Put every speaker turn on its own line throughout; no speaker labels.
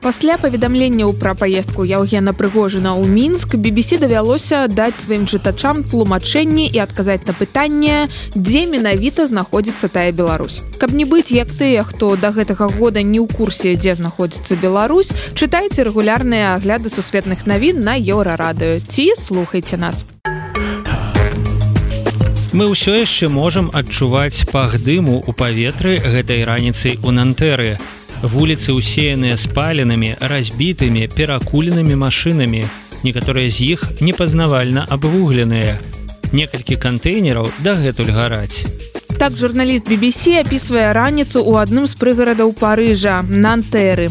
Пасля паведамленняў пра паездку Яўгена Прыгожына ў Мінск BBC давялося даць сваім чытачам тлумачэнні і адказаць на пытанне, дзе менавіта знаходзіцца тая Беларусь. Каб не быць як тыя, хто да гэтага года не ў курсе, дзе знаходзіцца Беларусь, чытайце рэгулярныя агляды сусветных навін на еўрарадыё. Ці слухайце нас.
Мы ўсё яшчэ можам адчуваць пах дыму ў паветры гэтай раніцай у Нантэры вуліцы ўсеяныя спаленымі разбітымі перакуленымі машынамі некаторыя з іх непазнавальна абвугленыя некалькі кантэйнераў дагэтуль гараць.
Так журналіст BBC апісвае раніцу ў адным з прыгарадаў парыжа нантэры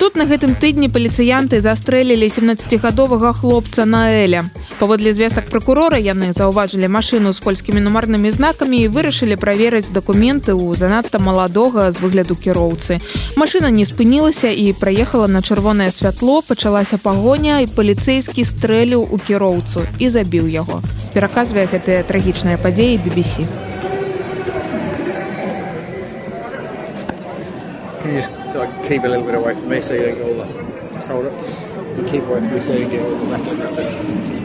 Тут на гэтым тыдні паліцыянты застрэлілі 17гадовага хлопца наэля. Паводле звестак пракурора яны заўважылі машыну з польскімі нумарнымі знакамі і вырашылі праверыць дакументы ў занадта маладога з выгляду кіроўцы. Машына не спынілася і праехала на чырвонае святло, пачалася пагоня і паліцэйскі стрэліў у кіроўцу і забіў яго. Пераказвае гэтыя трагічныя падзеі BBC.
to like, keep a little bit away from me so you don't get all the just hold it keep away from me so you get all the metal and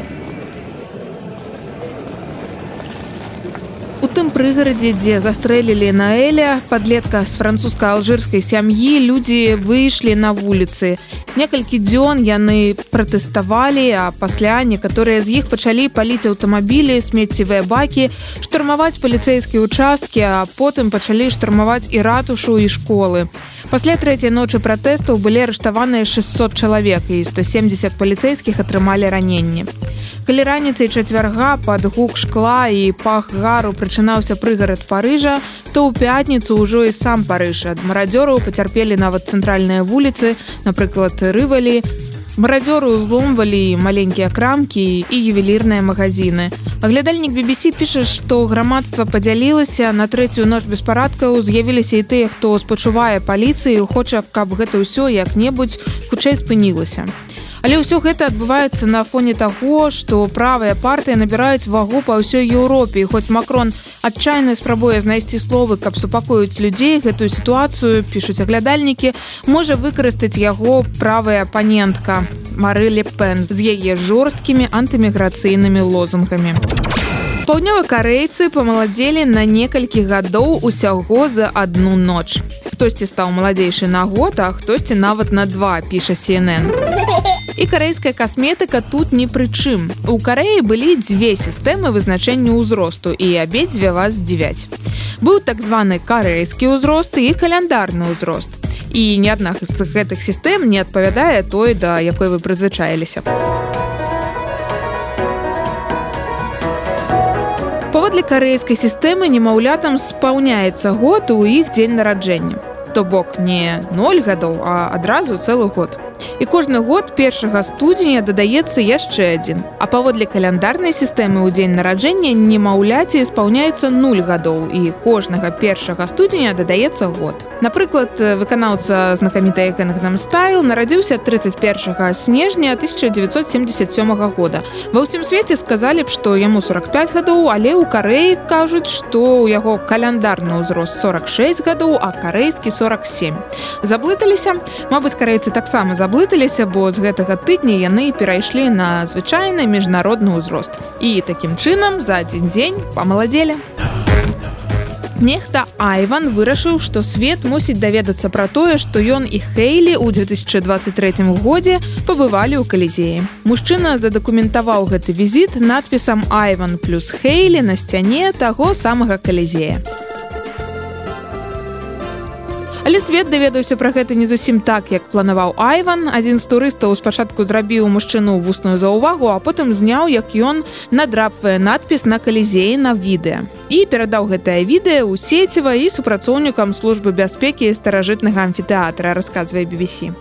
У тым прыгарадзе, дзе застрэлілі наэля падлетка з французска-алжырскай сям'і людзі выйшлі на вуліцы. Некалькі дзён яны пратэставалі, а пасля некаторыя з іх пачалі паліць аўтамабілі, смеццевыя бакі, штурмаваць паліцэйскія ўчасткі, а потым пачалі штурмаваць і ратушу і школы. Пасля трэцяй ночы пратэстаў былі арыштаваныя 600 чалавек і 170 паліцэйскіх атрымалі раненні. Калі раніцай чацвярга пад гук шкла і пах гару прычынаўся прыгарад парыжа, то ў пятніцу ўжо і сам парыж ад марадзёраў пацярпелі нават цэнтральныя вуліцы, напрыклад, рывалі, Марадзёры ўзломвалі маленькія крамкі і ювелірныя магазины. Аглядальнік BBC піша, што грамадства падзялілася на трэцюю ноч беспарадкаў з'явіліся і тыя, хто спачувае паліцыі, хоча, каб гэта ўсё як-небудзь хутчэй спынілася. Але ўсё гэта адбываецца на фоне таго, што правыя партыі набіраюць вагу па ўсёй Еўропе. хоць Макрон адчайна спрабуе знайсці словы, каб супакоіць людзей гэтую сітуацыю, пішуць аглядальнікі, можа выкарыстаць яго правая апанентка Марылі Пен з яе жорсткімі антыміграцыйнымі лозунгамі. Паўднёва-карейцы памаладзелі на некалькі гадоў усяго за одну ноч. Хтосьці стаў маладзейшы на год, а хтосьці нават на два піша CNN і карэйская касметыка тут ні пры чым. У карэі былі дзве сістэмы вызначэння ўзросту і абедзве вас здзівяць. Быў так званы карэйскі ўзрост і каляндарны ўзрост. І ні адна з гэтых сістэм не адпавядае той, да якой вы прызвычаіліся. Паводле карэйскай сістэмы немаўлятам спаўняецца год у іх дзень нараджэння. То бок не 0 гадоў, а адразу цэлы год і кожны год першага студзеня дадаецца яшчэ адзін. А паводле каляндарнай сістэмы ў дзень нараджэння немаўляці спаўняецца 0 гадоў і кожнага першага студзеня дадаецца год. Напрыклад, выканаўца знакамітая Кэнгнам стайл нарадзіўся 31 снежня 1977 года. Ва ўсім свеце сказалі б, што яму 45 гадоў, але ў карэі кажуць, што ў яго каляндарны ўзрост 46 гадоў, а карэйскі 47. Заблыталіся, Мабыць, карэйцы таксама заблы заблыталіся, бо з гэтага тыдня яны перайшлі на звычайны міжнародны ўзрост. І такім чынам за адзін дзень памаладзелі. Нехта Айван вырашыў, што свет мусіць даведацца пра тое, што ён і Хейлі ў 2023 годзе пабывалі ў калізеі. Мужчына задакументаваў гэты візіт надпісам Айван плюс Хейлі на сцяне таго самага калізея. Але свет даведаўся пра гэта не зусім так, як планаваў Айван. Адзін з турыстаў спачатку зрабіў мужчыну вусную заўвагу, а потым зняў, як ён надрапвае надпіс на калізеі на відэа. І перадаў гэтае відэа ў сеціва і супрацоўнікам службы бяспекі старажытнага амфітэатра, расказвае BBC.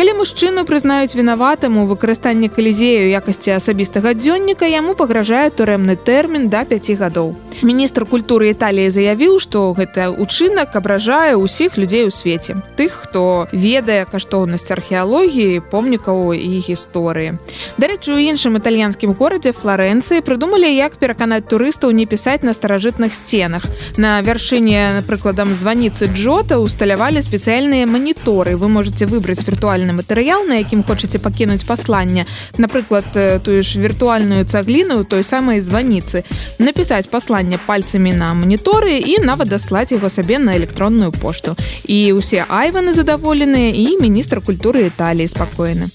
Калі мужчыну прызнаюць вінаватым у выкарыстанні калізею якасці асабістага дзённіка, яму пагражае турэмны тэрмін да 5 гадоў. Міністр культуры Італіі заявіў, што гэта ўчынак абражае ўсіх людзей у свеце. Тых хто ведае каштоўнасць археалогіі помнікаў і гісторыі. Дарэчы у іншым італьянскім горадзе флоренцыі прыдумалі як пераканаць турыстаў не пісаць на старажытных сценах. На вяршыні прыкладам званіцы джота усталявалі спецыяльныя маніторы. Вы можете выбраць віртуальны матэрыял на якім хочаце пакінуць пасланне. Напрыклад тую ж віртуальную цагліну той самай званіцы. Напісаць пасланне пальцамі на маніторы і нават даслаць яго сабе на электронную пошту. І усе айваны задаволеныя і міністр культуры італіі спакойны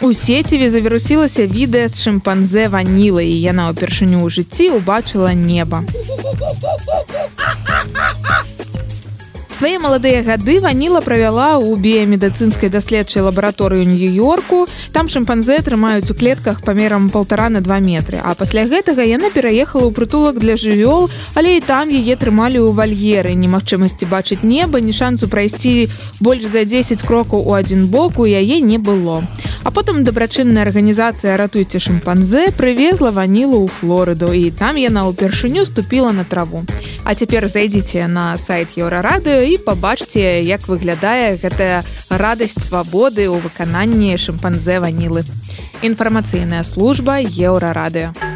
у сеціве завірусілася відэа з шымпанзе ваніла і яна ўпершыню ў жыцці убачыла неба свае маладыя гады ваніла правяла ў біямедыцынскай даследчай лабараторыі нью-йорку. Там шымпанзе трымаюць у клетках памерам полтора на два метры. А пасля гэтага яна пераехала ў прытулак для жывёл але і там яе трымалі ў вальеры. Немагчымасці бачыць неба ні шансу прайсці больш за 10 крокаў у адзін бок у яе не было а потым дабрачынная арганізацыя ратуйце шымпанзе прывезла ванілу ў флорыду і там яна ўпершыню ступіла на траву. А цяпер зайдзіце на сайт еўрарадыо і пабачце як выглядае гэтая радасць свабоды ў выкананні шымпанзе ванілы інфармацыйная служба еўрарадыо